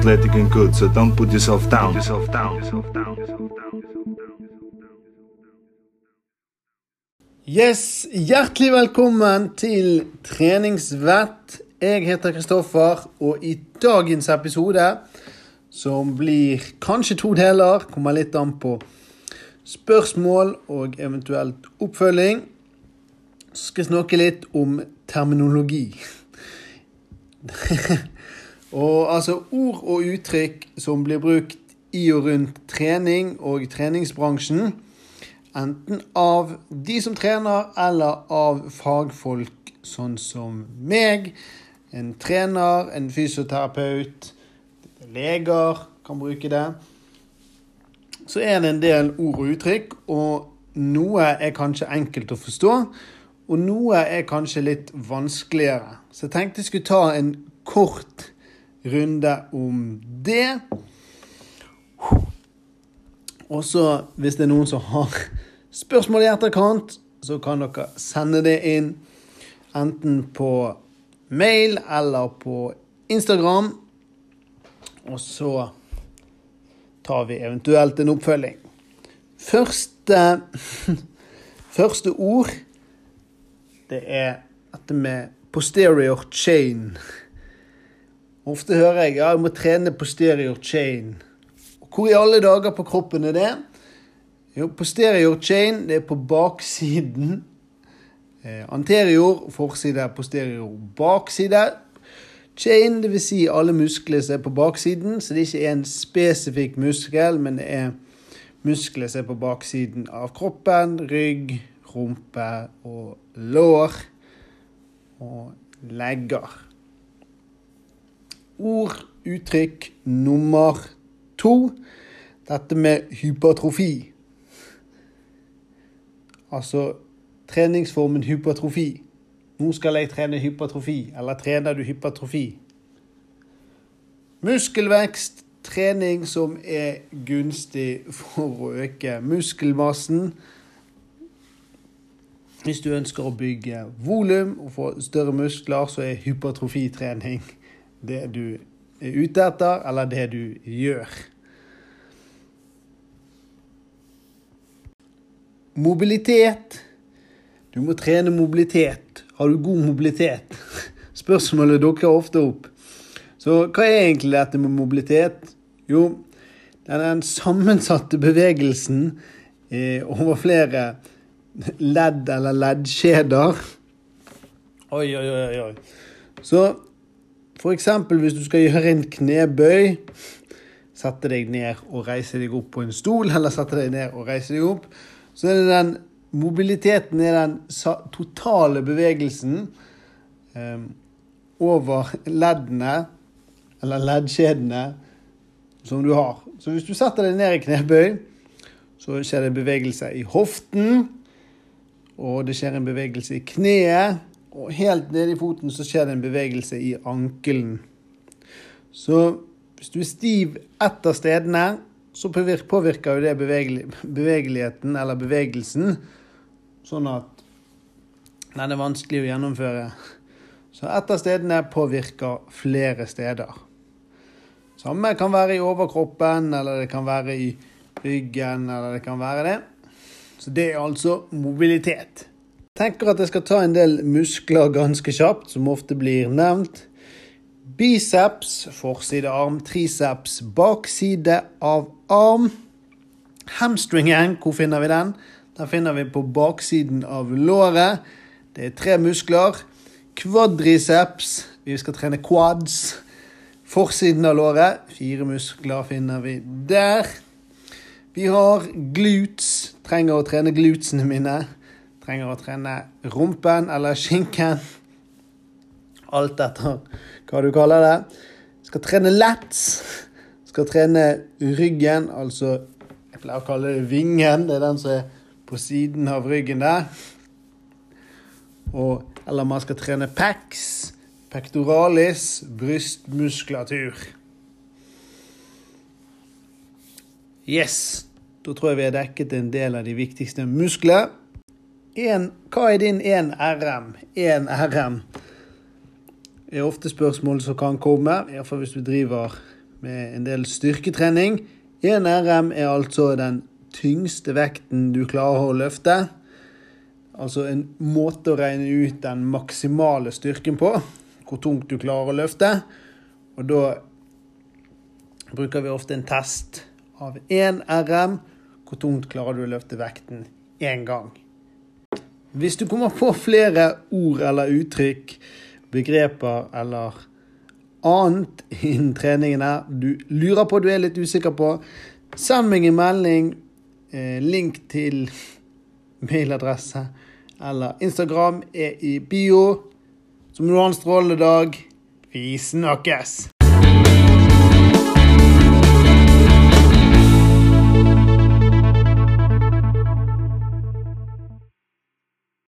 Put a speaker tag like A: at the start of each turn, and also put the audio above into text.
A: athletic and good, so don't put yourself down. Yourself down. Yourself down. Yourself down.
B: Yes, hjertelig velkommen til Treningsvett. Jeg heter Kristoffer, og i dagens episode, som blir kanskje to deler, kommer litt an på spørsmål og eventuelt oppfølging, skal jeg snakke litt om terminologi. og altså ord og uttrykk som blir brukt i og rundt trening og treningsbransjen. Enten av de som trener, eller av fagfolk sånn som meg. En trener, en fysioterapeut, leger kan bruke det. Så er det en del ord og uttrykk, og noe er kanskje enkelt å forstå. Og noe er kanskje litt vanskeligere. Så jeg tenkte jeg skulle ta en kort runde om det. Og så, hvis det er noen som har spørsmål i etterkant, så kan dere sende det inn enten på mail eller på Instagram. Og så tar vi eventuelt en oppfølging. Første, første ord det er dette med posterior chain. Ofte hører jeg ja, jeg må trene posterior chain. Hvor i alle dager på kroppen er det? Jo, posterior chain det er på baksiden. Eh, anterior, forside, posterior, bakside. Chain, dvs. Si alle muskler som er på baksiden. Så det er ikke en spesifikk muskel, men det er muskler som er på baksiden av kroppen. Rygg, rumpe og lår og legger. Ord, uttrykk nummer to. Dette med hypertrofi. Altså treningsformen hypertrofi. Nå skal jeg trene hypertrofi, eller trener du hypertrofi? Muskelvekst, trening som er gunstig for å øke muskelmassen hvis du ønsker å bygge volum og få større muskler, så er hypertrofitrening det du er ute etter, eller det du gjør. Mobilitet. Du må trene mobilitet. Har du god mobilitet? Spørsmålet dukker ofte opp. Så hva er egentlig dette med mobilitet? Jo, det er den sammensatte bevegelsen eh, over flere ledd eller leddkjeder. Oi, oi, oi, oi. Så eksempel hvis du skal gjøre en knebøy, sette deg ned og reise deg opp på en stol, eller sette deg ned og reise deg opp, så er det den mobiliteten er den totale bevegelsen eh, over leddene, eller leddkjedene, som du har. Så hvis du setter deg ned i knebøy, så skjer det en bevegelse i hoften. Og det skjer en bevegelse i kneet. Og helt nede i foten så skjer det en bevegelse i ankelen. Så hvis du er stiv ett av stedene, så påvirker jo det bevegeligheten, eller bevegelsen, sånn at den er vanskelig å gjennomføre. Så ett av stedene påvirker flere steder. Samme kan være i overkroppen, eller det kan være i ryggen, eller det kan være det. Så det er altså mobilitet. Tenker at jeg skal ta en del muskler ganske kjapt, som ofte blir nevnt. Biceps, forsidearm, triceps, bakside av arm. Hamstringen, hvor finner vi den? Den finner vi på baksiden av låret. Det er tre muskler. Kvadriceps, vi skal trene quads. Forsiden av låret, fire muskler finner vi der. Vi har glutes. Trenger å trene glutesene mine. Trenger å trene rumpen eller skinken. Alt etter hva du kaller det. Skal trene lats. Skal trene ryggen, altså Jeg pleier å kalle det vingen. Det er den som er på siden av ryggen der. Og, eller man skal trene pecs, pectoralis, brystmuskulatur. Yes. Da tror jeg vi har dekket en del av de viktigste muskler. En, hva er din 1RM? 1RM er ofte spørsmål som kan komme, iallfall hvis du driver med en del styrketrening. 1 RM er altså den tyngste vekten du klarer å løfte. Altså en måte å regne ut den maksimale styrken på. Hvor tungt du klarer å løfte. Og da bruker vi ofte en test av 1 RM. Hvor tungt klarer du å løfte vekten én gang? Hvis du kommer på flere ord eller uttrykk, begreper eller annet innen treningen her du lurer på, du er litt usikker på, send meg en melding. Eh, link til mailadresse eller Instagram er i bio. Så må du ha en strålende dag. Vi snakkes!